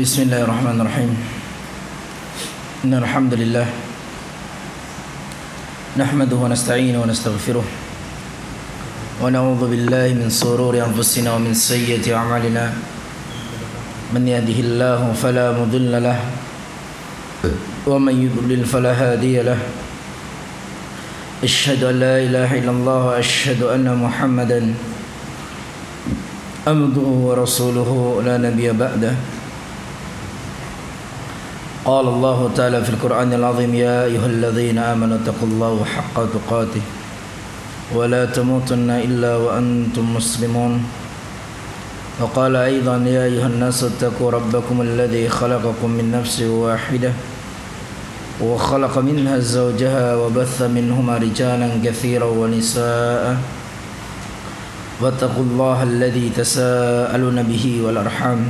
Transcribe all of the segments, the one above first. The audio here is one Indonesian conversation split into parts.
بسم الله الرحمن الرحيم. إن الحمد لله نحمده ونستعينه ونستغفره ونعوذ بالله من سرور أنفسنا ومن سيئة أعمالنا. من يهده الله فلا مضل له ومن يضلل فلا هادي له. أشهد أن لا إله إلا الله وأشهد أن محمدا عبده ورسوله. لا نبي بعده. قال الله تعالى في القرآن العظيم يا أيها الذين آمنوا اتقوا الله حق تقاته ولا تموتن إلا وأنتم مسلمون. وقال أيضا يا أيها الناس اتقوا ربكم الذي خلقكم من نفس واحدة وخلق منها زوجها وبث منهما رجالا كثيرا ونساء. واتقوا الله الذي تساءلون به والأرحام.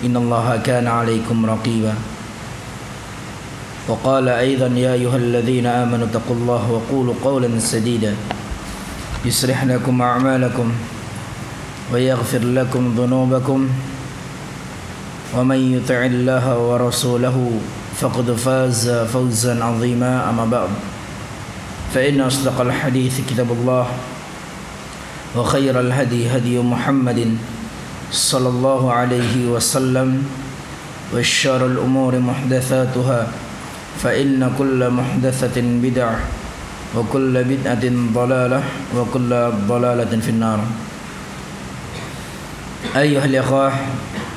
إن الله كان عليكم رقيبا. وقال أيضا يا أيها الذين آمنوا اتقوا الله وقولوا قولا سديدا يصلح لكم أعمالكم ويغفر لكم ذنوبكم ومن يطع الله ورسوله فقد فاز فوزا عظيما. أما بعد فإن أصدق الحديث كتاب الله وخير الهدي هدي محمد صلى الله عليه وسلم وشر الأمور محدثاتها. فإن كل محدثة بدعة وكل بدعة ضلالة وكل ضلالة في النار أيها الإخوة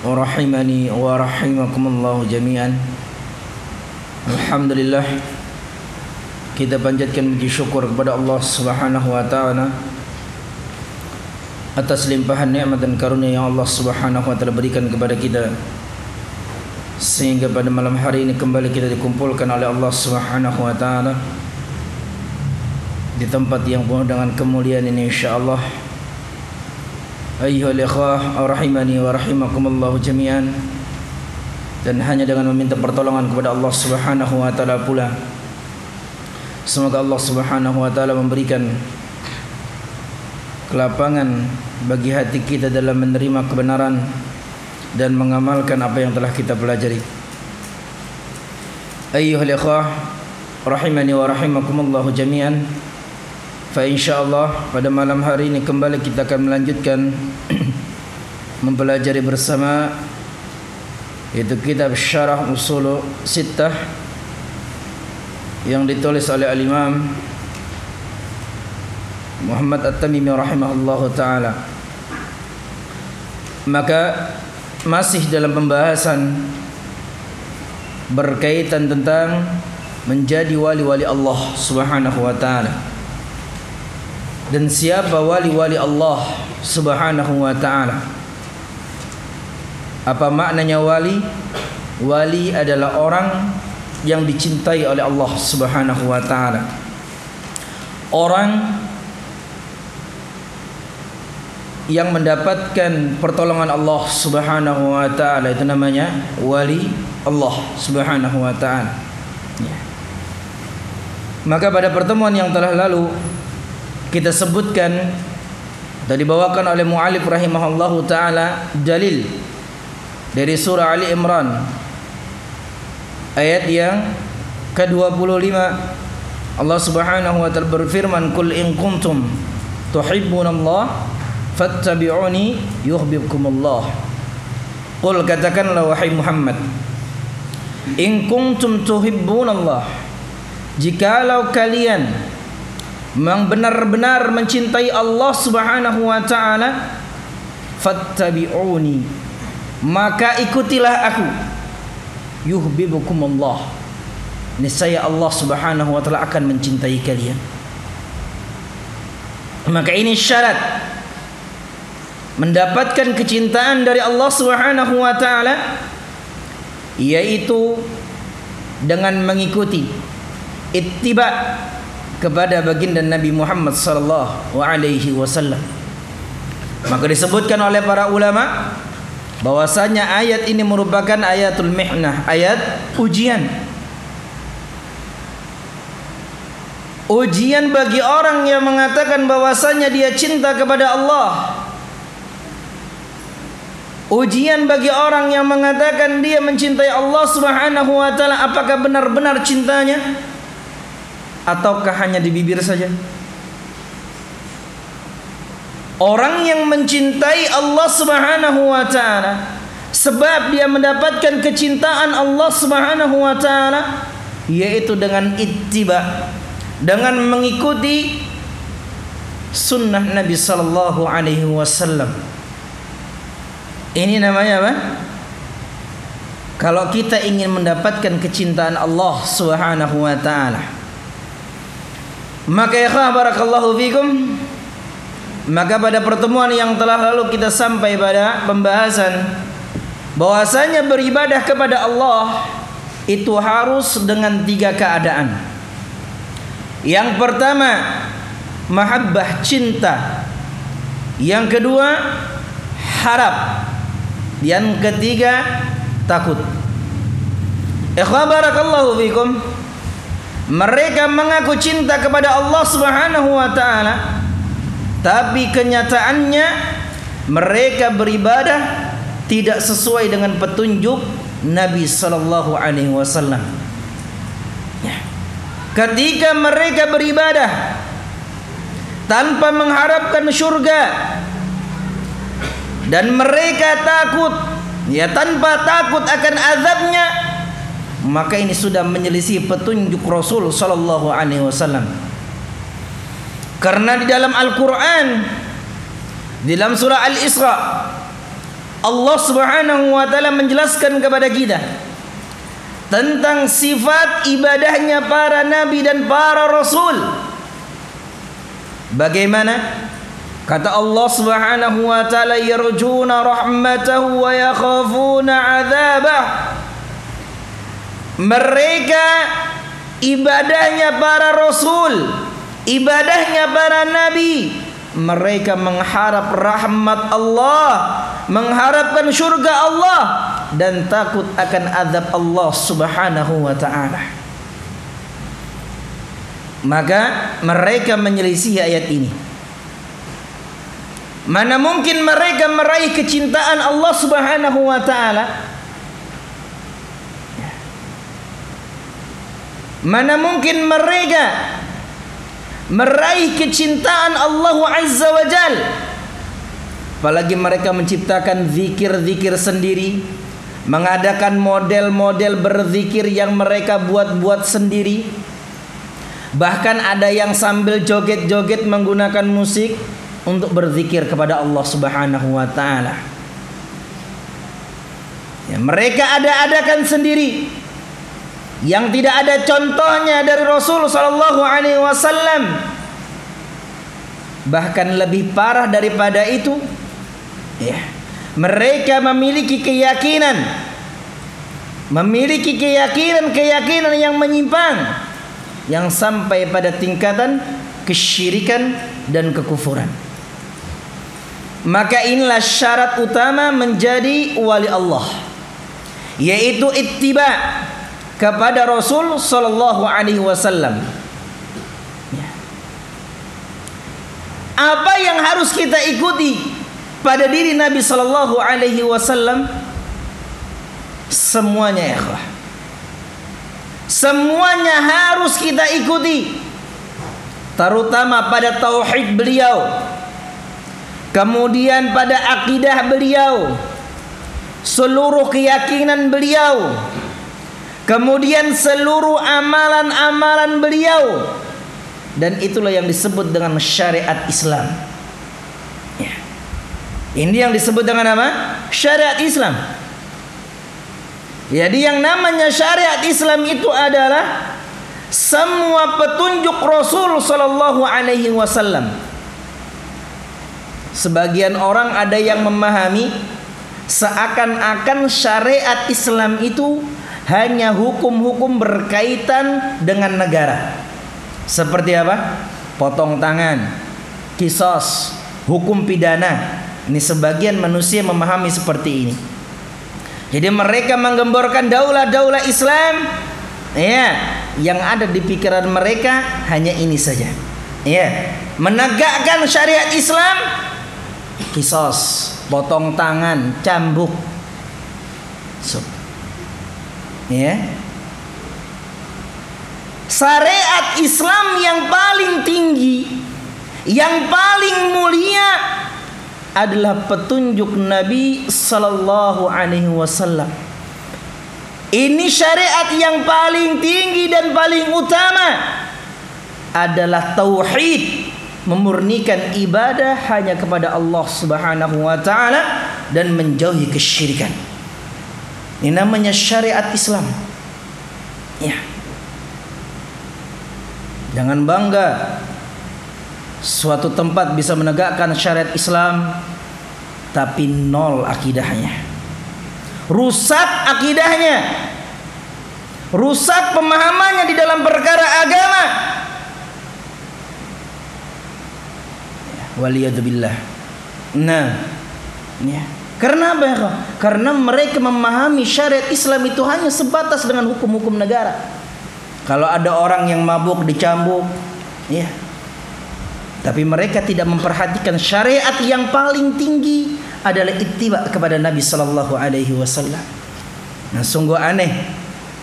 ورحمني ورحمكم الله جميعا الحمد لله kita panjatkan puji syukur kepada Allah Subhanahu wa taala atas limpahan nikmat dan karunia yang Allah Subhanahu wa taala berikan kepada kita sehingga pada malam hari ini kembali kita dikumpulkan oleh Allah Subhanahu wa taala di tempat yang penuh dengan kemuliaan ini insyaallah. Ayyuhal ikhwah rahimani wa rahimakumullah jami'an. Dan hanya dengan meminta pertolongan kepada Allah Subhanahu wa taala pula. Semoga Allah Subhanahu wa taala memberikan kelapangan bagi hati kita dalam menerima kebenaran dan mengamalkan apa yang telah kita pelajari. Ayyuhal ikhwah rahimani wa rahimakumullah jami'an. Fa insyaallah pada malam hari ini kembali kita akan melanjutkan mempelajari bersama yaitu kitab Syarah Usul Sittah yang ditulis oleh al-Imam Muhammad At-Tamimi rahimahullah taala. Maka masih dalam pembahasan berkaitan tentang menjadi wali-wali Allah Subhanahu wa taala. Dan siapa wali-wali Allah Subhanahu wa taala? Apa maknanya wali? Wali adalah orang yang dicintai oleh Allah Subhanahu wa taala. Orang yang mendapatkan pertolongan Allah Subhanahu wa taala itu namanya wali Allah Subhanahu wa taala. Ya. Maka pada pertemuan yang telah lalu kita sebutkan dan dibawakan oleh muallif rahimahullahu taala dalil dari surah Ali Imran ayat yang ke-25 Allah Subhanahu wa taala berfirman kul in kuntum tuhibbunallaha fattabi'uni yuhibbukumullah. Qul katakanlah wahai Muhammad In kuntum tuhibbunallah. Jikalau kalian Memang benar-benar mencintai Allah subhanahu wa ta'ala Fattabi'uni Maka ikutilah aku. Yuhibbukumullah. Niscaya Allah subhanahu wa ta'ala akan mencintai kalian. Maka ini syarat mendapatkan kecintaan dari Allah Subhanahu wa taala yaitu dengan mengikuti ittiba kepada baginda Nabi Muhammad sallallahu alaihi wasallam. Maka disebutkan oleh para ulama bahwasanya ayat ini merupakan ayatul mihnah, ayat ujian. Ujian bagi orang yang mengatakan bahwasanya dia cinta kepada Allah Ujian bagi orang yang mengatakan dia mencintai Allah Subhanahu wa taala apakah benar-benar cintanya ataukah hanya di bibir saja? Orang yang mencintai Allah Subhanahu wa taala sebab dia mendapatkan kecintaan Allah Subhanahu wa taala yaitu dengan ittiba dengan mengikuti sunnah Nabi sallallahu alaihi wasallam ini namanya apa? Kalau kita ingin mendapatkan kecintaan Allah Subhanahu wa taala. Maka ya barakallahu fikum maka pada pertemuan yang telah lalu kita sampai pada pembahasan bahwasanya beribadah kepada Allah itu harus dengan tiga keadaan. Yang pertama, mahabbah cinta. Yang kedua, harap. Yang ketiga takut. Ikhwan barakallahu fikum. Mereka mengaku cinta kepada Allah Subhanahu wa taala tapi kenyataannya mereka beribadah tidak sesuai dengan petunjuk Nabi sallallahu alaihi wasallam. Ya. Ketika mereka beribadah tanpa mengharapkan surga dan mereka takut. Ya tanpa takut akan azabnya maka ini sudah menyelisih petunjuk Rasul sallallahu alaihi wasallam. Karena di dalam Al-Qur'an di dalam surah Al-Isra Allah Subhanahu wa taala menjelaskan kepada kita tentang sifat ibadahnya para nabi dan para rasul. Bagaimana Kata Allah Subhanahu wa taala yarjuna rahmatahu wa yakhafuna adzabah. Mereka ibadahnya para rasul, ibadahnya para nabi, mereka mengharap rahmat Allah, mengharapkan surga Allah dan takut akan azab Allah Subhanahu wa taala. Maka mereka menyelisih ayat ini. Mana mungkin mereka meraih kecintaan Allah Subhanahu wa taala? Mana mungkin mereka meraih kecintaan Allah Azza wa Jal? Apalagi mereka menciptakan zikir-zikir sendiri Mengadakan model-model berzikir yang mereka buat-buat sendiri. Bahkan ada yang sambil joget-joget menggunakan musik untuk berzikir kepada Allah Subhanahu wa taala. Ya, mereka ada-adakan sendiri yang tidak ada contohnya dari Rasul sallallahu alaihi wasallam. Bahkan lebih parah daripada itu, ya. Mereka memiliki keyakinan memiliki keyakinan-keyakinan yang menyimpang yang sampai pada tingkatan kesyirikan dan kekufuran. Maka inilah syarat utama menjadi wali Allah yaitu ittiba kepada Rasul sallallahu alaihi wasallam. Ya. Apa yang harus kita ikuti pada diri Nabi sallallahu alaihi wasallam? Semuanya ya Allah. Semuanya harus kita ikuti. Terutama pada tauhid beliau Kemudian pada akidah beliau Seluruh keyakinan beliau Kemudian seluruh amalan-amalan beliau Dan itulah yang disebut dengan syariat Islam ya. Ini yang disebut dengan apa? Syariat Islam Jadi yang namanya syariat Islam itu adalah semua petunjuk Rasul sallallahu alaihi wasallam Sebagian orang ada yang memahami seakan-akan syariat Islam itu hanya hukum-hukum berkaitan dengan negara. Seperti apa? Potong tangan, kisos, hukum pidana. Ini sebagian manusia memahami seperti ini. Jadi mereka menggemborkan daulah-daulah Islam ya, yang ada di pikiran mereka hanya ini saja. Ya, menegakkan syariat Islam kisos, potong tangan, cambuk. So, ya. Syariat Islam yang paling tinggi, yang paling mulia adalah petunjuk Nabi sallallahu alaihi wasallam. Ini syariat yang paling tinggi dan paling utama adalah tauhid, memurnikan ibadah hanya kepada Allah Subhanahu wa taala dan menjauhi kesyirikan. Ini namanya syariat Islam. Ya. Jangan bangga suatu tempat bisa menegakkan syariat Islam tapi nol akidahnya. Rusak akidahnya. Rusak pemahamannya di dalam perkara agama. Waliyadzubillah. Nah, ya. Karena apa ya? Karena mereka memahami syariat Islam itu hanya sebatas dengan hukum-hukum negara. Kalau ada orang yang mabuk dicambuk, ya, tapi mereka tidak memperhatikan syariat yang paling tinggi adalah ittiba kepada Nabi sallallahu alaihi wasallam. Nah, sungguh aneh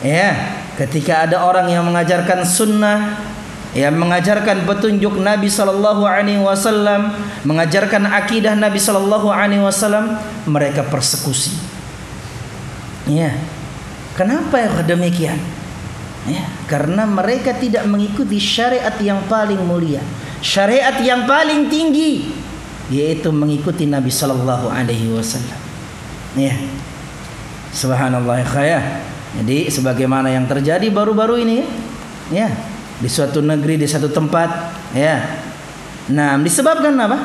ya ketika ada orang yang mengajarkan sunnah yang mengajarkan petunjuk Nabi sallallahu alaihi wasallam, mengajarkan akidah Nabi sallallahu alaihi wasallam, mereka persekusi. Ya. Kenapa ya demikian? Ya, karena mereka tidak mengikuti syariat yang paling mulia syariat yang paling tinggi yaitu mengikuti Nabi sallallahu alaihi wasallam. Ya. Subhanallah ya. Jadi sebagaimana yang terjadi baru-baru ini ya, di suatu negeri di satu tempat ya. Nah, disebabkan apa?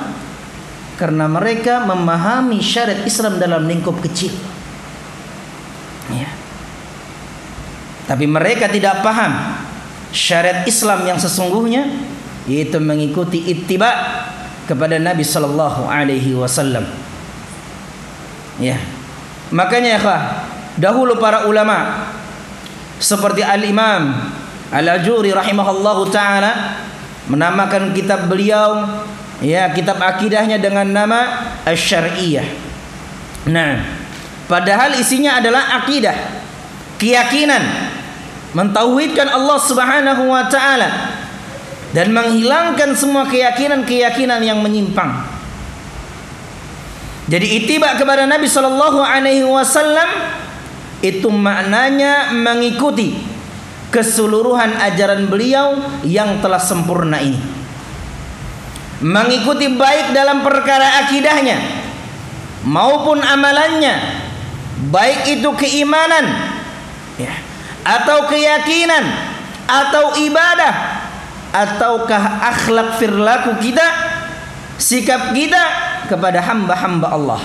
Karena mereka memahami syariat Islam dalam lingkup kecil. Ya. Tapi mereka tidak paham syariat Islam yang sesungguhnya yaitu mengikuti ittiba kepada Nabi sallallahu alaihi wasallam. Ya. Makanya ya dahulu para ulama seperti Al-Imam Al-Ajuri rahimahullahu taala menamakan kitab beliau ya kitab akidahnya dengan nama Asy-Syar'iyyah. Nah, padahal isinya adalah akidah, keyakinan mentauhidkan Allah Subhanahu wa taala dan menghilangkan semua keyakinan-keyakinan yang menyimpang. Jadi itibak kepada Nabi Shallallahu Alaihi Wasallam itu maknanya mengikuti keseluruhan ajaran beliau yang telah sempurna ini. Mengikuti baik dalam perkara akidahnya maupun amalannya, baik itu keimanan ya, atau keyakinan atau ibadah ataukah akhlak firlaku kita sikap kita kepada hamba-hamba Allah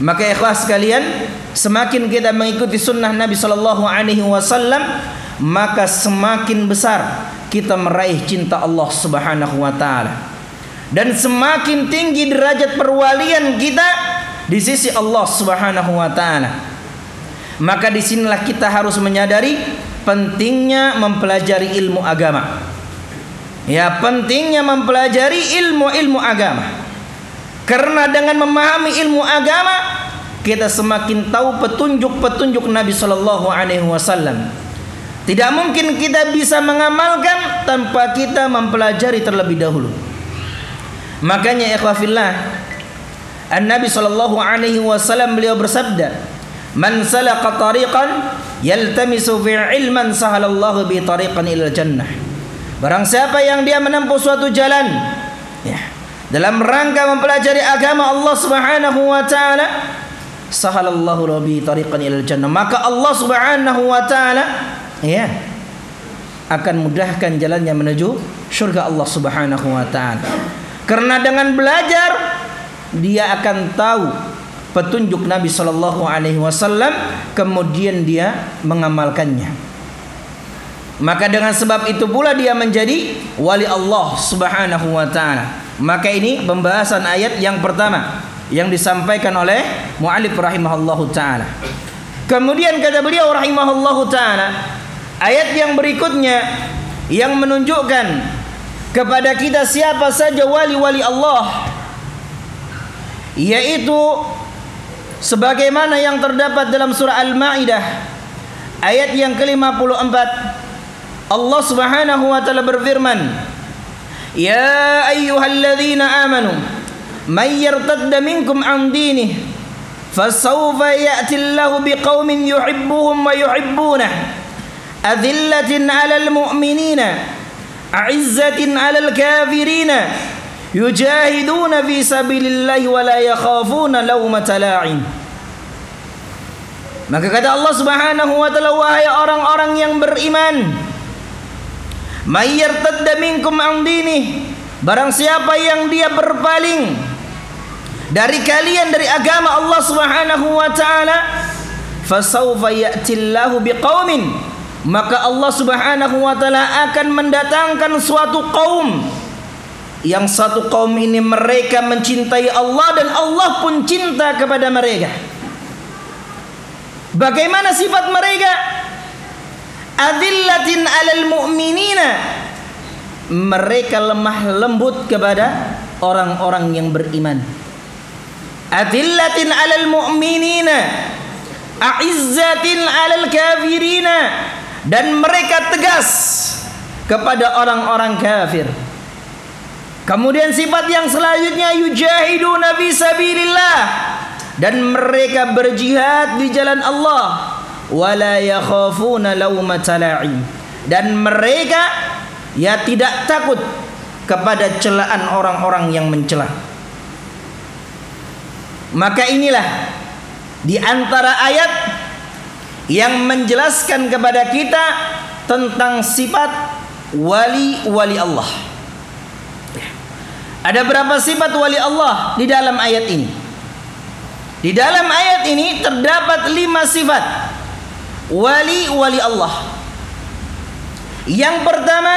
maka ikhlas sekalian semakin kita mengikuti sunnah Nabi sallallahu alaihi wasallam maka semakin besar kita meraih cinta Allah Subhanahu wa taala dan semakin tinggi derajat perwalian kita di sisi Allah Subhanahu wa taala maka di sinilah kita harus menyadari pentingnya mempelajari ilmu agama Ya pentingnya mempelajari ilmu-ilmu agama. Karena dengan memahami ilmu agama kita semakin tahu petunjuk-petunjuk Nabi Shallallahu Alaihi Wasallam. Tidak mungkin kita bisa mengamalkan tanpa kita mempelajari terlebih dahulu. Makanya ikhwafillah An-Nabi sallallahu alaihi wasallam beliau bersabda, "Man salaka tariqan yaltamisu fi ilman sahalallahu bi tariqan ila jannah." Barang siapa yang dia menempuh suatu jalan ya, dalam rangka mempelajari agama Allah Subhanahu wa taala, sahalallahu rabbi tariqan ilal jannah. Maka Allah Subhanahu wa taala ya akan mudahkan jalannya menuju surga Allah Subhanahu wa taala. Karena dengan belajar dia akan tahu petunjuk Nabi sallallahu alaihi wasallam kemudian dia mengamalkannya. Maka dengan sebab itu pula dia menjadi wali Allah Subhanahu wa taala. Maka ini pembahasan ayat yang pertama yang disampaikan oleh muallif rahimahullahu taala. Kemudian kata beliau rahimahullahu taala, ayat yang berikutnya yang menunjukkan kepada kita siapa saja wali-wali Allah yaitu sebagaimana yang terdapat dalam surah Al-Maidah ayat yang ke-54. Allah Subhanahu wa taala berfirman Ya ayyuhalladzina amanu may yartadda minkum an dinihi fasawfa ya'ti Allahu biqaumin yuhibbuhum wa yuhibbunah adillatin 'alal mu'minina a'izzatin 'alal kafirina yujahiduna fi sabilillahi wa la yakhafuna lawmata la'in Maka kata Allah Subhanahu wa taala wahai orang-orang yang beriman may yartadda minkum an barang siapa yang dia berpaling dari kalian dari agama Allah Subhanahu wa taala fasawfa ya'tillahu biqaumin maka Allah Subhanahu wa taala akan mendatangkan suatu kaum yang satu kaum ini mereka mencintai Allah dan Allah pun cinta kepada mereka. Bagaimana sifat mereka? Adillatin alal mu'minina. Mereka lemah lembut kepada orang-orang yang beriman. Adillatin alal mu'minina. A'izzatin alal kafirina. Dan mereka tegas kepada orang-orang kafir. Kemudian sifat yang selanjutnya yujahiduna fi sabilillah dan mereka berjihad di jalan Allah wala yakhafuna laumata la'im dan mereka ya tidak takut kepada celaan orang-orang yang mencela. Maka inilah di antara ayat yang menjelaskan kepada kita tentang sifat wali-wali Allah. Ada berapa sifat wali Allah di dalam ayat ini? Di dalam ayat ini terdapat lima sifat wali-wali Allah. Yang pertama,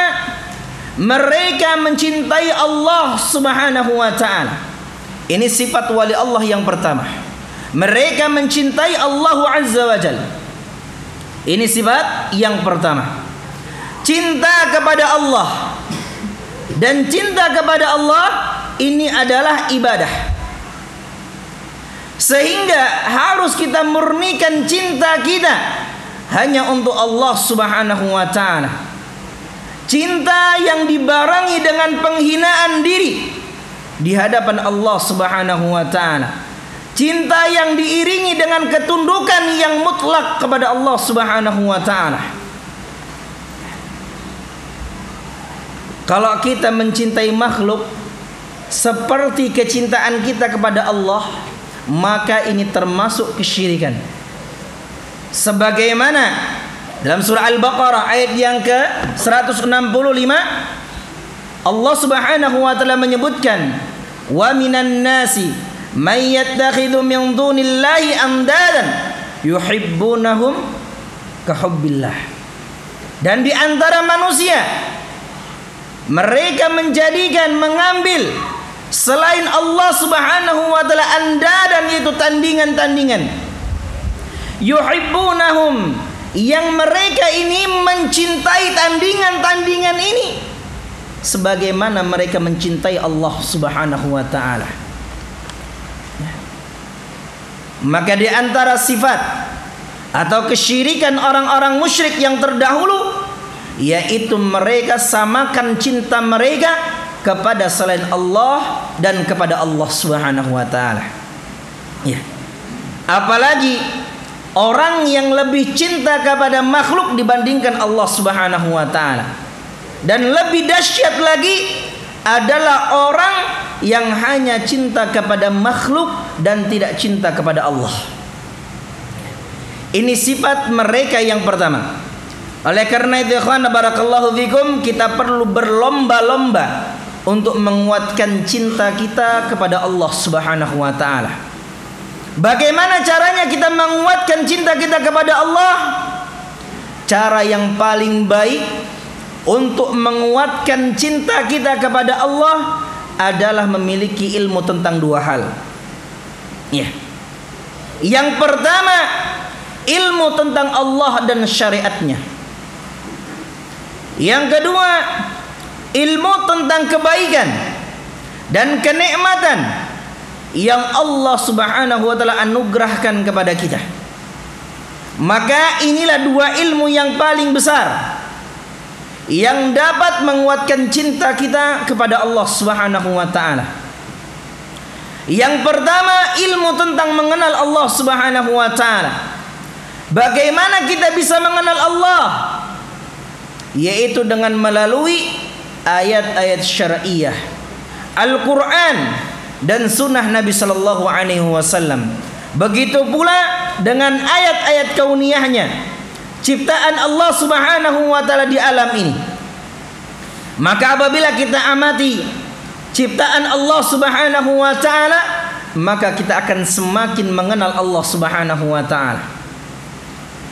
mereka mencintai Allah Subhanahu wa taala. Ini sifat wali Allah yang pertama. Mereka mencintai Allah Azza wa Jalla. Ini sifat yang pertama. Cinta kepada Allah dan cinta kepada Allah ini adalah ibadah. Sehingga harus kita murnikan cinta kita hanya untuk Allah Subhanahu wa taala. Cinta yang dibarengi dengan penghinaan diri di hadapan Allah Subhanahu wa taala. Cinta yang diiringi dengan ketundukan yang mutlak kepada Allah Subhanahu wa taala. Kalau kita mencintai makhluk seperti kecintaan kita kepada Allah, maka ini termasuk kesyirikan. Sebagaimana dalam surah Al-Baqarah ayat yang ke 165 Allah Subhanahu wa taala menyebutkan wa minan nasi may yattakhidhu min dunillahi andadan yuhibbunahum kahubbillah. Dan di antara manusia mereka menjadikan mengambil selain Allah Subhanahu wa taala andadan itu tandingan-tandingan yuhibbunahum yang mereka ini mencintai tandingan-tandingan ini sebagaimana mereka mencintai Allah Subhanahu wa taala maka di antara sifat atau kesyirikan orang-orang musyrik yang terdahulu yaitu mereka samakan cinta mereka kepada selain Allah dan kepada Allah Subhanahu wa taala. Ya. Apalagi orang yang lebih cinta kepada makhluk dibandingkan Allah Subhanahu wa taala. Dan lebih dahsyat lagi adalah orang yang hanya cinta kepada makhluk dan tidak cinta kepada Allah. Ini sifat mereka yang pertama. Oleh karena itu ikhwan barakallahu fikum kita perlu berlomba-lomba untuk menguatkan cinta kita kepada Allah Subhanahu wa taala. Bagaimana caranya kita menguatkan cinta kita kepada Allah? Cara yang paling baik untuk menguatkan cinta kita kepada Allah adalah memiliki ilmu tentang dua hal. Ya. Yang pertama, ilmu tentang Allah dan syariatnya. Yang kedua, ilmu tentang kebaikan dan kenikmatan yang Allah Subhanahu wa taala anugerahkan kepada kita. Maka inilah dua ilmu yang paling besar yang dapat menguatkan cinta kita kepada Allah Subhanahu wa taala. Yang pertama ilmu tentang mengenal Allah Subhanahu wa taala. Bagaimana kita bisa mengenal Allah? Yaitu dengan melalui ayat-ayat syariah, Al-Qur'an dan sunnah Nabi sallallahu alaihi wasallam. Begitu pula dengan ayat-ayat kauniyahnya ciptaan Allah Subhanahu wa taala di alam ini. Maka apabila kita amati ciptaan Allah Subhanahu wa taala, maka kita akan semakin mengenal Allah Subhanahu wa taala.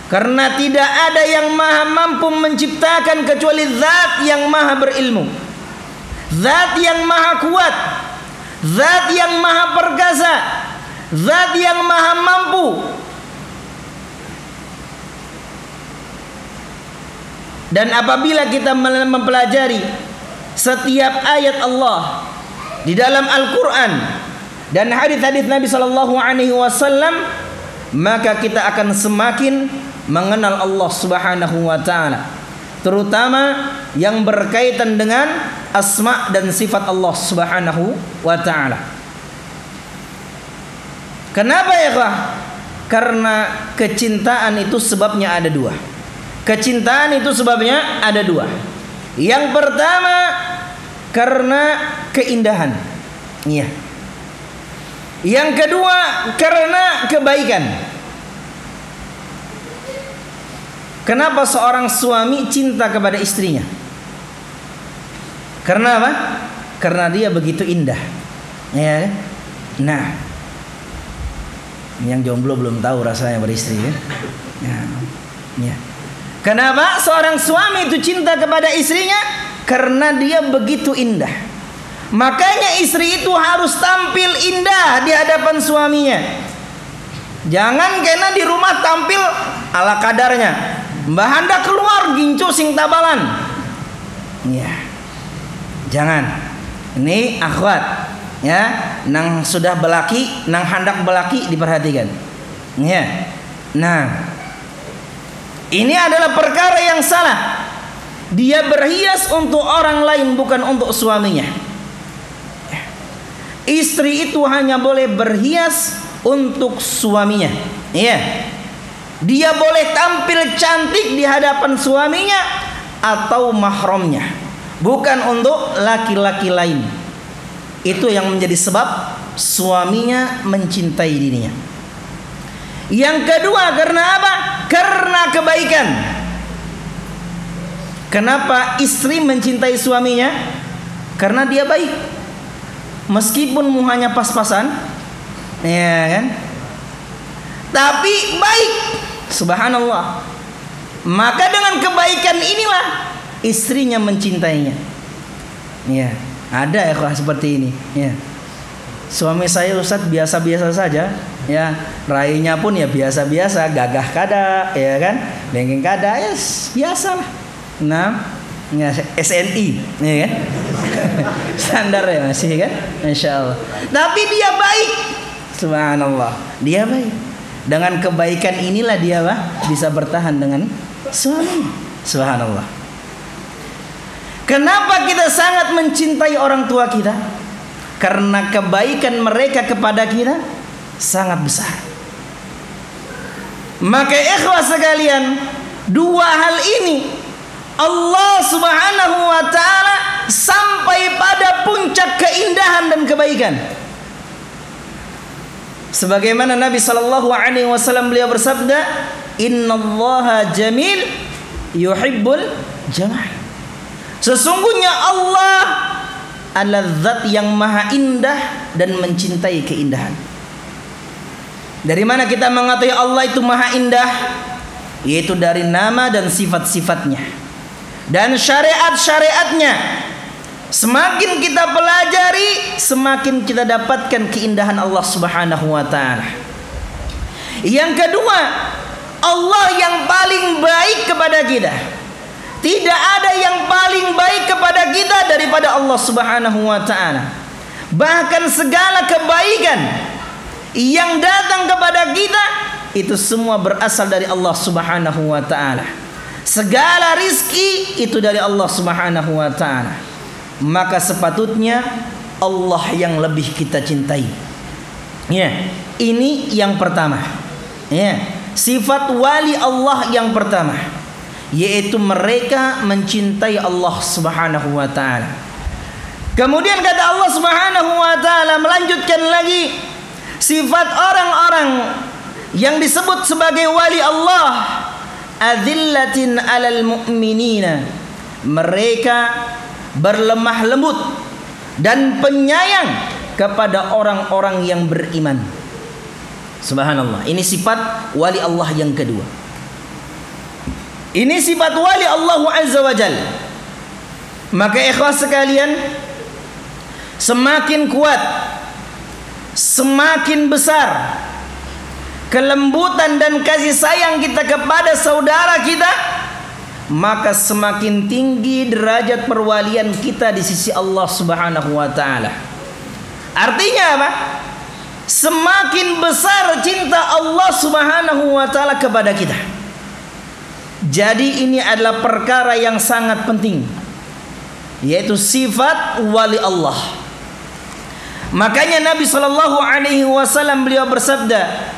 Karena tidak ada yang maha mampu menciptakan kecuali zat yang maha berilmu. Zat yang maha kuat. Zat yang maha perkasa. Zat yang maha mampu Dan apabila kita mempelajari setiap ayat Allah di dalam Al-Qur'an dan hadis-hadis Nabi sallallahu alaihi wasallam maka kita akan semakin mengenal Allah Subhanahu wa taala terutama yang berkaitan dengan asma dan sifat Allah Subhanahu wa taala. Kenapa ya, Pak? Karena kecintaan itu sebabnya ada dua. Kecintaan itu sebabnya ada dua. Yang pertama karena keindahan. Iya. Yang kedua karena kebaikan. Kenapa seorang suami cinta kepada istrinya? Karena apa? Karena dia begitu indah. Ya. Nah, yang jomblo belum tahu rasanya beristri ya. Ya. ya. Kenapa seorang suami itu cinta kepada istrinya? Karena dia begitu indah. Makanya istri itu harus tampil indah di hadapan suaminya. Jangan kena di rumah tampil ala kadarnya. Mbah Handa keluar gincu sing tabalan. Ya. Jangan. Ini akhwat. Ya, nang sudah belaki, nang hendak belaki diperhatikan. Ya. Nah, ini adalah perkara yang salah. Dia berhias untuk orang lain bukan untuk suaminya. Istri itu hanya boleh berhias untuk suaminya. Iya. Dia boleh tampil cantik di hadapan suaminya atau mahramnya, bukan untuk laki-laki lain. Itu yang menjadi sebab suaminya mencintai dirinya. Yang kedua karena apa? Karena kebaikan. Kenapa istri mencintai suaminya? Karena dia baik. Meskipun muhanya pas-pasan, ya kan? Tapi baik. Subhanallah. Maka dengan kebaikan inilah istrinya mencintainya. Ya, ada ya seperti ini, ya. Suami saya Ustadz biasa-biasa saja, ya rainya pun ya biasa-biasa gagah kada ya kan? Dengeng kada ya yes, biasa lah nah ya, SNI ya kan? Standar ya masih kan? Insya Allah. Tapi dia baik. Subhanallah. Dia baik. Dengan kebaikan inilah dia bah, bisa bertahan dengan suami. Subhanallah. Kenapa kita sangat mencintai orang tua kita? Karena kebaikan mereka kepada kita sangat besar. Maka ikhwah sekalian, dua hal ini Allah Subhanahu wa taala sampai pada puncak keindahan dan kebaikan. Sebagaimana Nabi sallallahu alaihi wasallam beliau bersabda, "Innallaha jamil yuhibbul jamal." Sesungguhnya Allah adalah zat yang maha indah dan mencintai keindahan. Dari mana kita mengetahui Allah itu maha indah? Yaitu dari nama dan sifat-sifatnya. Dan syariat-syariatnya. Semakin kita pelajari, semakin kita dapatkan keindahan Allah Subhanahu wa taala. Yang kedua, Allah yang paling baik kepada kita. Tidak ada yang paling baik kepada kita daripada Allah Subhanahu wa taala. Bahkan segala kebaikan yang datang kepada kita itu semua berasal dari Allah Subhanahu wa taala. Segala rizki itu dari Allah Subhanahu wa taala. Maka sepatutnya Allah yang lebih kita cintai. Ya, ini yang pertama. Ya, sifat wali Allah yang pertama yaitu mereka mencintai Allah Subhanahu wa taala. Kemudian kata Allah Subhanahu wa taala melanjutkan lagi sifat orang-orang yang disebut sebagai wali Allah azillatin alal mu'minina. Mereka berlemah lembut dan penyayang kepada orang-orang yang beriman. Subhanallah. Ini sifat wali Allah yang kedua. Ini sifat wali Allah azza maka ikhlas sekalian semakin kuat semakin besar kelembutan dan kasih sayang kita kepada saudara kita maka semakin tinggi derajat perwalian kita di sisi Allah Subhanahu wa taala. Artinya apa? Semakin besar cinta Allah Subhanahu wa taala kepada kita. Jadi ini adalah perkara yang sangat penting yaitu sifat wali Allah. Makanya Nabi sallallahu alaihi wasallam beliau bersabda,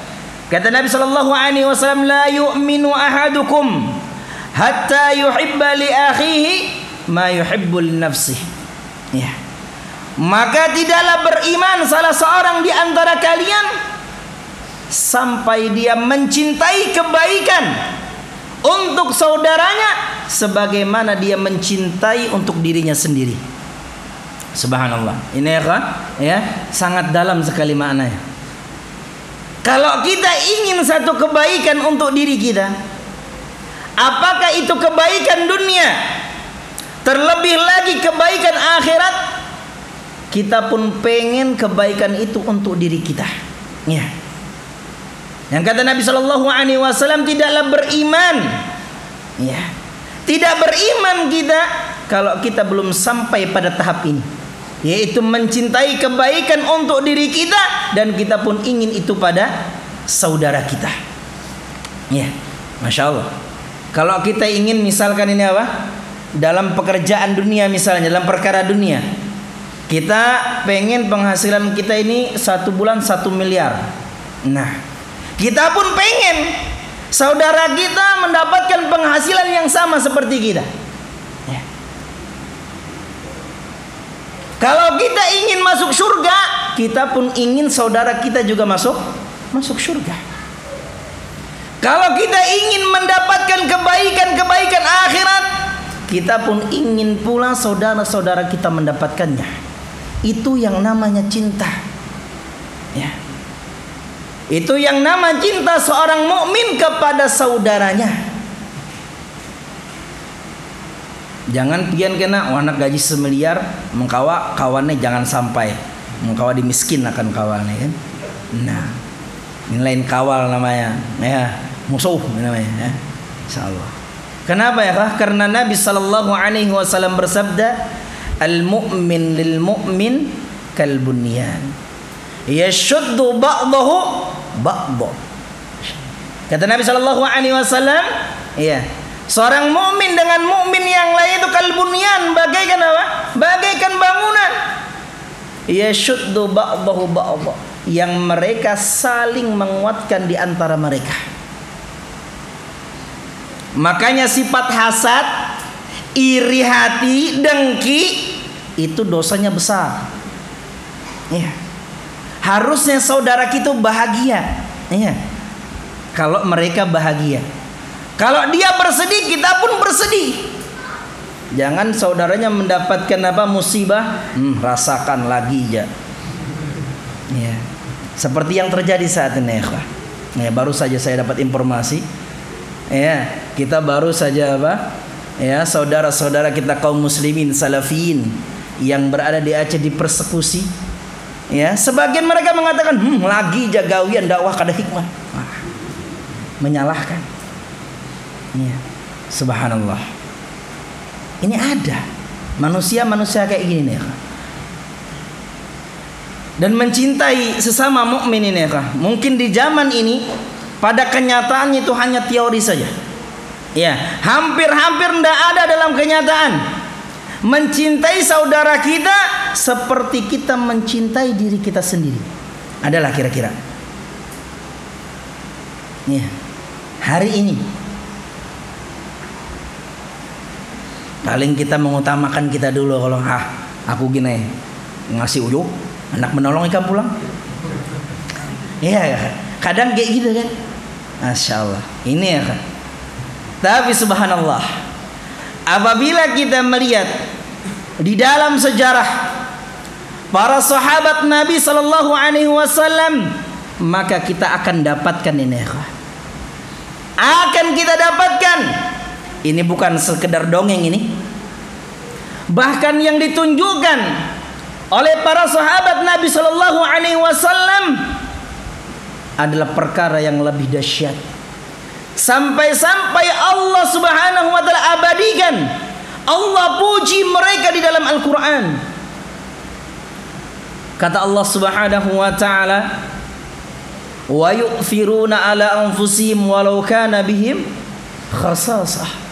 Kata Nabi sallallahu alaihi wasallam la yu'minu ahadukum hatta yuhibba li akhihi ma yuhibbu li nafsihi. Ya. Maka tidaklah beriman salah seorang di antara kalian sampai dia mencintai kebaikan untuk saudaranya sebagaimana dia mencintai untuk dirinya sendiri. Subhanallah. Ini ya, ya sangat dalam sekali maknanya. Kalau kita ingin satu kebaikan untuk diri kita, apakah itu kebaikan dunia? Terlebih lagi kebaikan akhirat, kita pun pengen kebaikan itu untuk diri kita. Ya. Yang kata Nabi Shallallahu Alaihi Wasallam tidaklah beriman, ya, tidak beriman kita kalau kita belum sampai pada tahap ini yaitu mencintai kebaikan untuk diri kita dan kita pun ingin itu pada saudara kita. Ya, masya Allah. Kalau kita ingin misalkan ini apa? Dalam pekerjaan dunia misalnya, dalam perkara dunia, kita pengen penghasilan kita ini satu bulan satu miliar. Nah, kita pun pengen saudara kita mendapatkan penghasilan yang sama seperti kita. Kalau kita ingin masuk surga, kita pun ingin saudara kita juga masuk masuk surga. Kalau kita ingin mendapatkan kebaikan-kebaikan akhirat, kita pun ingin pula saudara-saudara kita mendapatkannya. Itu yang namanya cinta. Ya. Itu yang nama cinta seorang mukmin kepada saudaranya. Jangan pian kena oh, anak gaji semiliar mengkawa kawannya jangan sampai mengkawa dimiskin akan kawannya kan. Nah, ini lain kawal namanya ya musuh namanya ya. Insyaallah. Kenapa ya? Karena Nabi sallallahu alaihi wasallam bersabda, "Al-mu'min lil mu'min kal bunyan." Yashuddu ba'dahu ba'dha. Kata Nabi sallallahu alaihi wasallam, iya, Seorang mukmin dengan mukmin yang lain itu kalbunyan bagaikan apa? Bagaikan bangunan. Yashuddu ba'dahu ba'dha yang mereka saling menguatkan di antara mereka. Makanya sifat hasad, iri hati, dengki itu dosanya besar. Ya. Harusnya saudara kita bahagia. Ya. Kalau mereka bahagia. Kalau dia bersedih, kita pun bersedih. Jangan saudaranya mendapatkan apa musibah, hmm, rasakan lagi ya. Ya. Seperti yang terjadi saat ini, ya. Ya, baru saja saya dapat informasi. Ya, kita baru saja apa? Ya, saudara-saudara kita kaum muslimin salafin yang berada di Aceh dipersekusi. Ya, sebagian mereka mengatakan, "Hmm, lagi jagawian dakwah kada hikmah." Menyalahkan. Ya. Subhanallah. Ini ada manusia-manusia kayak gini nih. dan mencintai sesama mukmin ini ya Mungkin di zaman ini pada kenyataannya itu hanya teori saja. Ya, hampir-hampir tidak ada dalam kenyataan. Mencintai saudara kita seperti kita mencintai diri kita sendiri. Adalah kira-kira. Ya. Hari ini paling kita mengutamakan kita dulu kalau ah aku gini ngasih ujuk anak menolong ikan pulang. Iya ya kadang kayak gitu kan? Masya Allah. Ini ya kan? Tapi subhanallah apabila kita melihat di dalam sejarah para sahabat Nabi Sallallahu Alaihi Wasallam maka kita akan dapatkan ini ya akan kita dapatkan ini bukan sekedar dongeng ini bahkan yang ditunjukkan oleh para sahabat Nabi Shallallahu Alaihi Wasallam adalah perkara yang lebih dahsyat. Sampai-sampai Allah Subhanahu wa taala abadikan. Allah puji mereka di dalam Al-Qur'an. Kata Allah Subhanahu wa taala, "Wa yu'thiruna 'ala anfusihim walau kana bihim khasasah."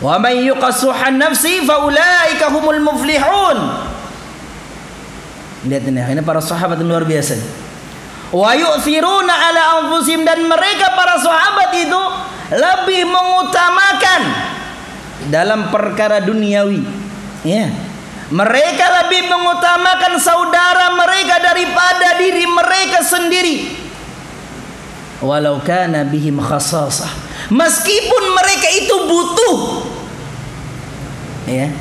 Wa man yuqassuha nafsi fa ulaika humul muflihun. Lihat ini, ini para sahabat luar biasa. Wa yu'thiruna ala anfusim dan mereka para sahabat itu lebih mengutamakan dalam perkara duniawi. Ya. Mereka lebih mengutamakan saudara mereka daripada diri mereka sendiri. Walau kana bihim khasasah. Meskipun mereka itu butuh. Ya.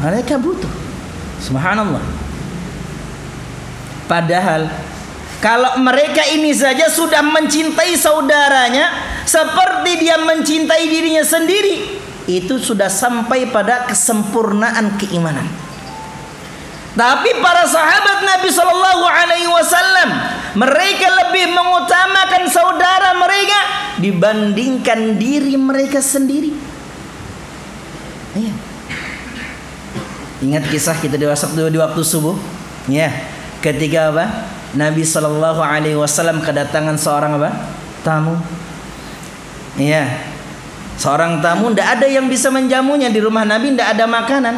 Mereka butuh. Subhanallah. Padahal kalau mereka ini saja sudah mencintai saudaranya seperti dia mencintai dirinya sendiri, itu sudah sampai pada kesempurnaan keimanan. Tapi para sahabat Nabi Shallallahu Alaihi Wasallam mereka lebih mengutamakan saudara mereka dibandingkan diri mereka sendiri. Iya. Ingat kisah kita di waktu di waktu subuh, ya ketika apa? Nabi Shallallahu Alaihi Wasallam kedatangan seorang apa? Tamu. Iya. Seorang tamu tidak ada yang bisa menjamunya di rumah Nabi tidak ada makanan.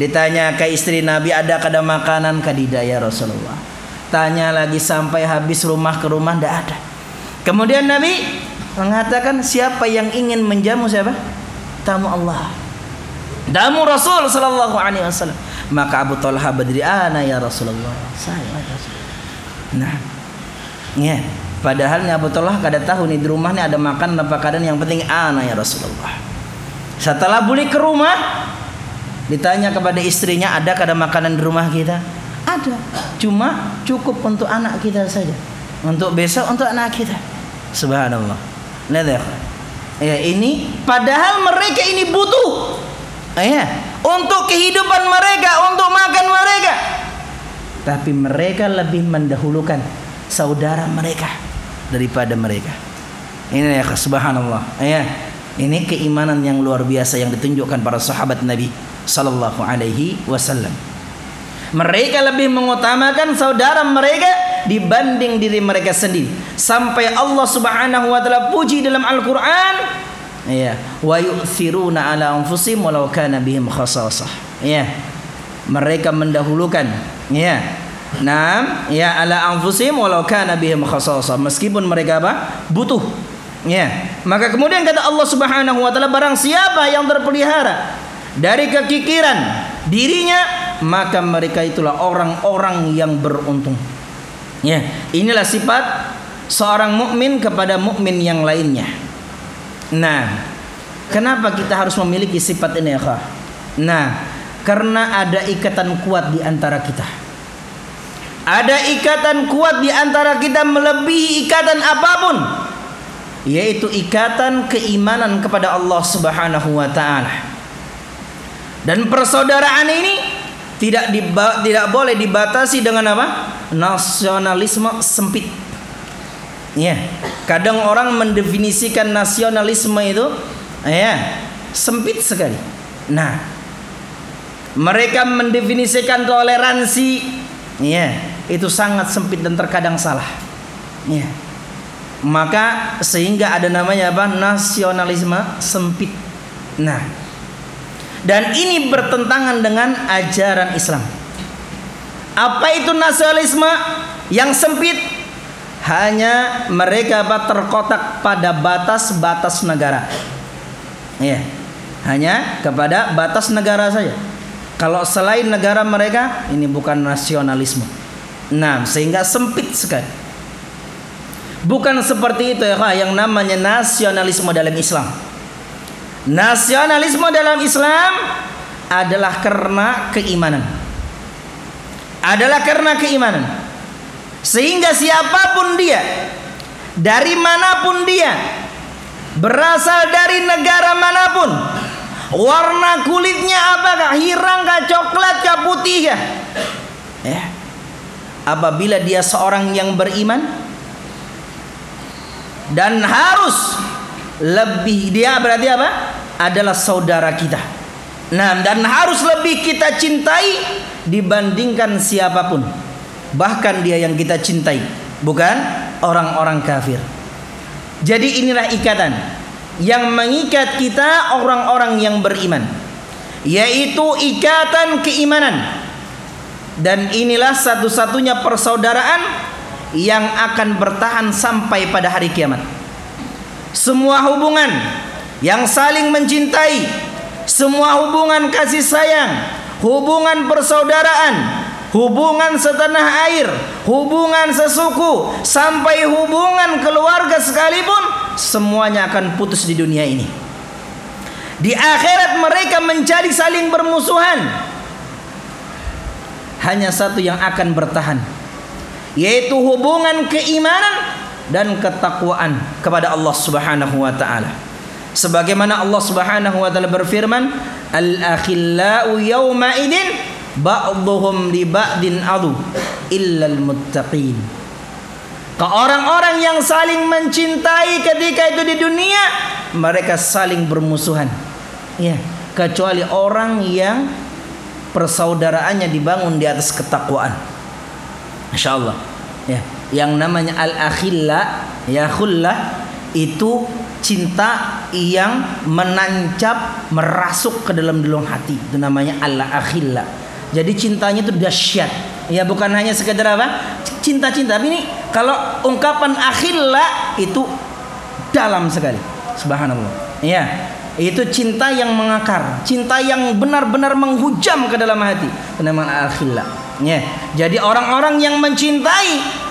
Ditanya ke istri Nabi ada kada makanan kadidah ya Rasulullah. Tanya lagi sampai habis rumah ke rumah tidak ada. Kemudian Nabi mengatakan siapa yang ingin menjamu siapa? Tamu Allah. Tamu Rasul Shallallahu Alaihi Wasallam. Maka Abu Talha berdiri, "Ana ya Rasulullah." Saya ya Rasulullah. Nah. Ya, padahal Abu Talha kada tahu nih di rumah nih ada makan apa keadaan yang penting ana ya Rasulullah. Setelah balik ke rumah, ditanya kepada istrinya, "Ada kada makanan di rumah kita?" Ada. Cuma cukup untuk anak kita saja. Untuk besok untuk anak kita. Subhanallah. Lihat ya. Ya, ini padahal mereka ini butuh. Ya, untuk kehidupan mereka, untuk makan mereka. Tapi mereka lebih mendahulukan saudara mereka daripada mereka. Ini ya subhanallah. Ya. Ini keimanan yang luar biasa yang ditunjukkan para sahabat Nabi sallallahu alaihi wasallam. Mereka lebih mengutamakan saudara mereka dibanding diri mereka sendiri. Sampai Allah Subhanahu wa taala puji dalam Al-Qur'an. Ya wa yu'thiruna ala anfusihim walau kana bihim khasasah. Ya mereka mendahulukan. Ya Naam. Ya ala anfusihim walau kana bihim khasasah. Meskipun mereka apa? Butuh. Ya maka kemudian kata Allah Subhanahu wa taala barang siapa yang terpelihara dari kekikiran dirinya maka mereka itulah orang-orang yang beruntung ya inilah sifat seorang mukmin kepada mukmin yang lainnya Nah, kenapa kita harus memiliki sifat ini ya Nah, karena ada ikatan kuat di antara kita. Ada ikatan kuat di antara kita melebihi ikatan apa pun, yaitu ikatan keimanan kepada Allah Subhanahu wa taala. Dan persaudaraan ini tidak diba tidak boleh dibatasi dengan apa? Nasionalisme sempit. Ya, kadang orang mendefinisikan nasionalisme itu ya sempit sekali. Nah, mereka mendefinisikan toleransi Iya, itu sangat sempit dan terkadang salah. Iya. Maka sehingga ada namanya apa? Nasionalisme sempit. Nah, dan ini bertentangan dengan ajaran Islam. Apa itu nasionalisme yang sempit? Hanya mereka terkotak pada batas-batas negara. Iya. Hanya kepada batas negara saja. Kalau selain negara mereka ini bukan nasionalisme. Nah, sehingga sempit sekali. Bukan seperti itu ya yang namanya nasionalisme dalam Islam. Nasionalisme dalam Islam adalah karena keimanan. Adalah karena keimanan. Sehingga siapa pun dia, dari mana pun dia, berasal dari negara mana pun, Warna kulitnya apakah? Hirang kah, coklat kah, putih kah? Ya. Apabila dia seorang yang beriman dan harus lebih dia berarti apa? Adalah saudara kita. Nah, dan harus lebih kita cintai dibandingkan siapa pun. Bahkan dia yang kita cintai, bukan orang-orang kafir. Jadi inilah ikatan yang mengikat kita orang-orang yang beriman yaitu ikatan keimanan dan inilah satu-satunya persaudaraan yang akan bertahan sampai pada hari kiamat semua hubungan yang saling mencintai semua hubungan kasih sayang hubungan persaudaraan hubungan setanah air hubungan sesuku sampai hubungan keluarga sekalipun semuanya akan putus di dunia ini. Di akhirat mereka menjadi saling bermusuhan. Hanya satu yang akan bertahan, yaitu hubungan keimanan dan ketakwaan kepada Allah Subhanahu wa taala. Sebagaimana Allah Subhanahu wa taala berfirman, "Al-akhillau yawma idin ba'dhum li ba'din adu illa al-muttaqin." Ke orang-orang yang saling mencintai ketika itu di dunia, mereka saling bermusuhan. Ya, kecuali orang yang persaudaraannya dibangun di atas ketakwaan. Masya Allah. Ya, yang namanya al-akhilla, ya khullah itu cinta yang menancap merasuk ke dalam dalam hati. Itu namanya al-akhilla. Jadi cintanya itu dahsyat. Ya bukan hanya sekedar apa? Cinta-cinta. Tapi ini kalau ungkapan akhilla itu dalam sekali. Subhanallah. Ya. Itu cinta yang mengakar, cinta yang benar-benar menghujam ke dalam hati. Namanya akhilla. Ya. Jadi orang-orang yang mencintai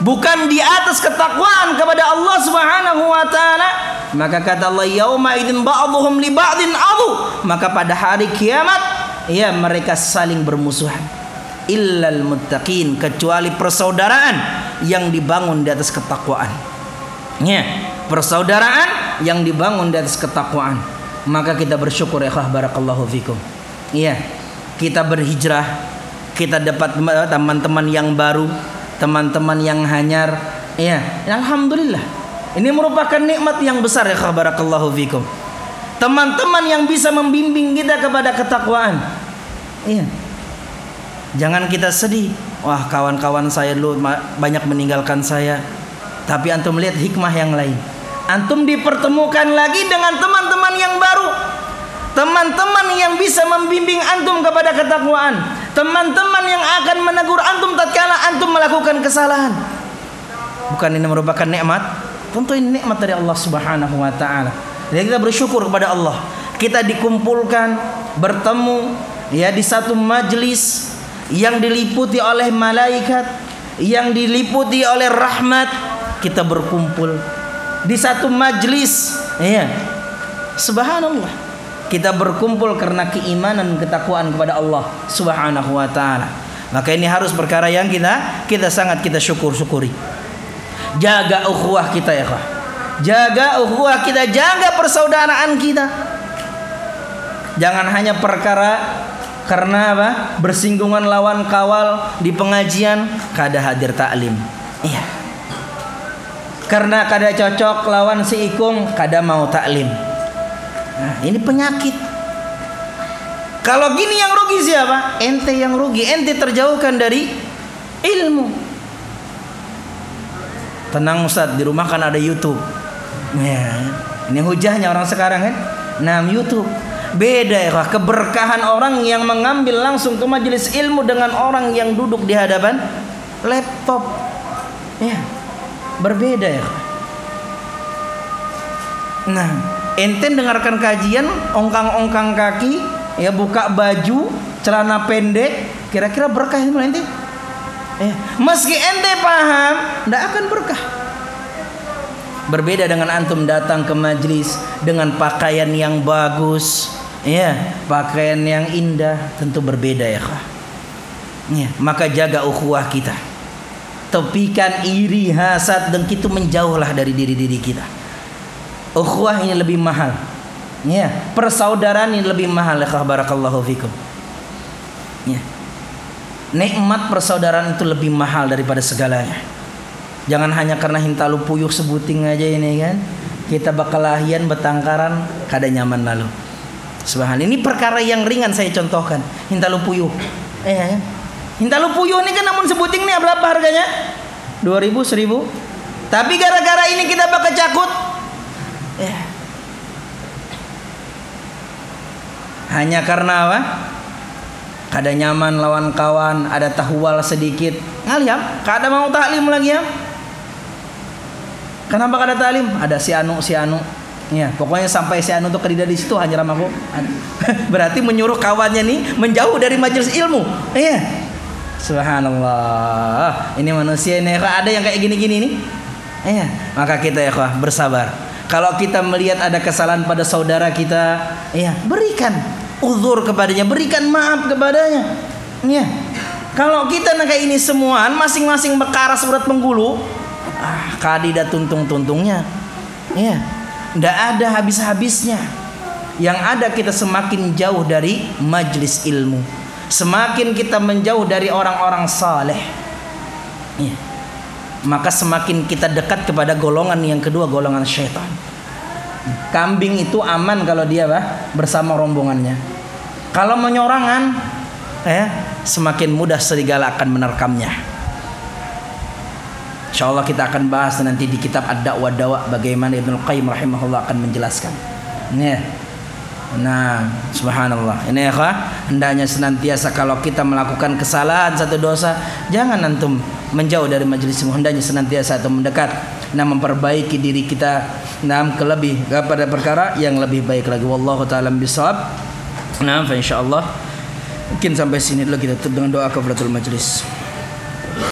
bukan di atas ketakwaan kepada Allah Subhanahu wa taala, maka kata Allah yauma idzin ba'dhum li ba'din adu, maka pada hari kiamat ya mereka saling bermusuhan illal muttaqin kecuali persaudaraan yang dibangun di atas ketakwaan. Ya, persaudaraan yang dibangun di atas ketakwaan. Maka kita bersyukur ya barakallahu fikum. Iya. Kita berhijrah, kita dapat teman-teman yang baru, teman-teman yang hanyar. Iya, alhamdulillah. Ini merupakan nikmat yang besar ya barakallahu fikum. Teman-teman yang bisa membimbing kita kepada ketakwaan. Iya. Jangan kita sedih. Wah, kawan-kawan saya dulu banyak meninggalkan saya. Tapi antum lihat hikmah yang lain. Antum dipertemukan lagi dengan teman-teman yang baru. Teman-teman yang bisa membimbing antum kepada ketakwaan. Teman-teman yang akan menegur antum tatkala antum melakukan kesalahan. Bukan ini merupakan nikmat? Tentu ini nikmat dari Allah Subhanahu wa taala. Jadi kita bersyukur kepada Allah. Kita dikumpulkan, bertemu ya di satu majlis yang diliputi oleh malaikat, yang diliputi oleh rahmat, kita berkumpul di satu majlis, ya. Subhanallah. Kita berkumpul karena keimanan ketakwaan kepada Allah Subhanahu wa taala. Maka ini harus perkara yang kita kita sangat kita syukur-syukuri. Jaga ukhuwah kita ya, kah. Jaga ukhuwah kita, jaga persaudaraan kita. Jangan hanya perkara karena apa? Bersinggungan lawan kawal di pengajian kada hadir taklim. Iya. Karena kada cocok lawan si ikung kada mau taklim. Nah, ini penyakit. Kalau gini yang rugi siapa? Ente yang rugi. Ente terjauhkan dari ilmu. Tenang Ustaz, di rumah kan ada YouTube. Ya, ini hujahnya orang sekarang kan. Nah, YouTube. Beda ya, keberkahan orang yang mengambil langsung ke majelis ilmu dengan orang yang duduk di hadapan laptop. Ya, berbeda ya. Nah, ente dengarkan kajian ongkang-ongkang kaki, ya buka baju, celana pendek, kira-kira berkah itu nanti? Ya. Meski ente paham, tidak akan berkah. Berbeda dengan antum datang ke majlis dengan pakaian yang bagus, ya, pakaian yang indah, tentu berbeda ya, ya maka jaga ukhuwah kita. Tepikan iri, hasad, dan itu menjauhlah dari diri-diri kita. Ukhuwah ini lebih mahal. Ya, persaudaraan ini lebih mahal ya barakallahu fikum. Ya nikmat persaudaraan itu lebih mahal daripada segalanya. Jangan hanya karena hintalu puyuh sebuting aja ini kan. Kita bakal lahian betangkaran kada nyaman lalu. Subhanallah. Ini perkara yang ringan saya contohkan. Hintalu puyuh. Eh, ya. Hintalu puyuh ini kan namun sebuting nih berapa harganya? 2000, 1000. Tapi gara-gara ini kita bakal cakut. Eh. Hanya karena apa? kada nyaman lawan kawan ada tahwal sedikit. Ngaliam kada mau taklim lagi ya. Kenapa kada taklim? Ada si anu si anu. Ya pokoknya sampai si anu tuh kerida di situ hanya aku. Berarti menyuruh kawannya nih menjauh dari majelis ilmu. Iya. Subhanallah. Ini manusia ini ada yang kayak gini-gini nih. Iya. Maka kita ya bersabar kalau kita melihat ada kesalahan pada saudara kita iya berikan uzur kepadanya, berikan maaf kepadanya. Ya. Kalau kita nak ini semua, masing-masing perkara surat penggulu, ah, kadidat tuntung-tuntungnya. Ya. Tidak ada habis-habisnya. Yang ada kita semakin jauh dari majlis ilmu. Semakin kita menjauh dari orang-orang saleh. Ya. Maka semakin kita dekat kepada golongan yang kedua, golongan syaitan. Kambing itu aman kalau dia bah, bersama rombongannya. Kalau menyorangan, ya, semakin mudah serigala akan menerkamnya. Insya Allah kita akan bahas nanti di kitab Ad-Da'wa Dawa bagaimana Ibnu Qayyim rahimahullah akan menjelaskan. Ya. Nah, subhanallah. Ini ya, hendaknya senantiasa kalau kita melakukan kesalahan satu dosa, jangan antum menjauh dari majelis hendaknya senantiasa atau mendekat. Nah memperbaiki diri kita. Nah kelebih kepada perkara yang lebih baik lagi. Wallahu taala bisawab. Nah insyaallah mungkin sampai sini dulu kita tutup dengan doa kafaratul majlis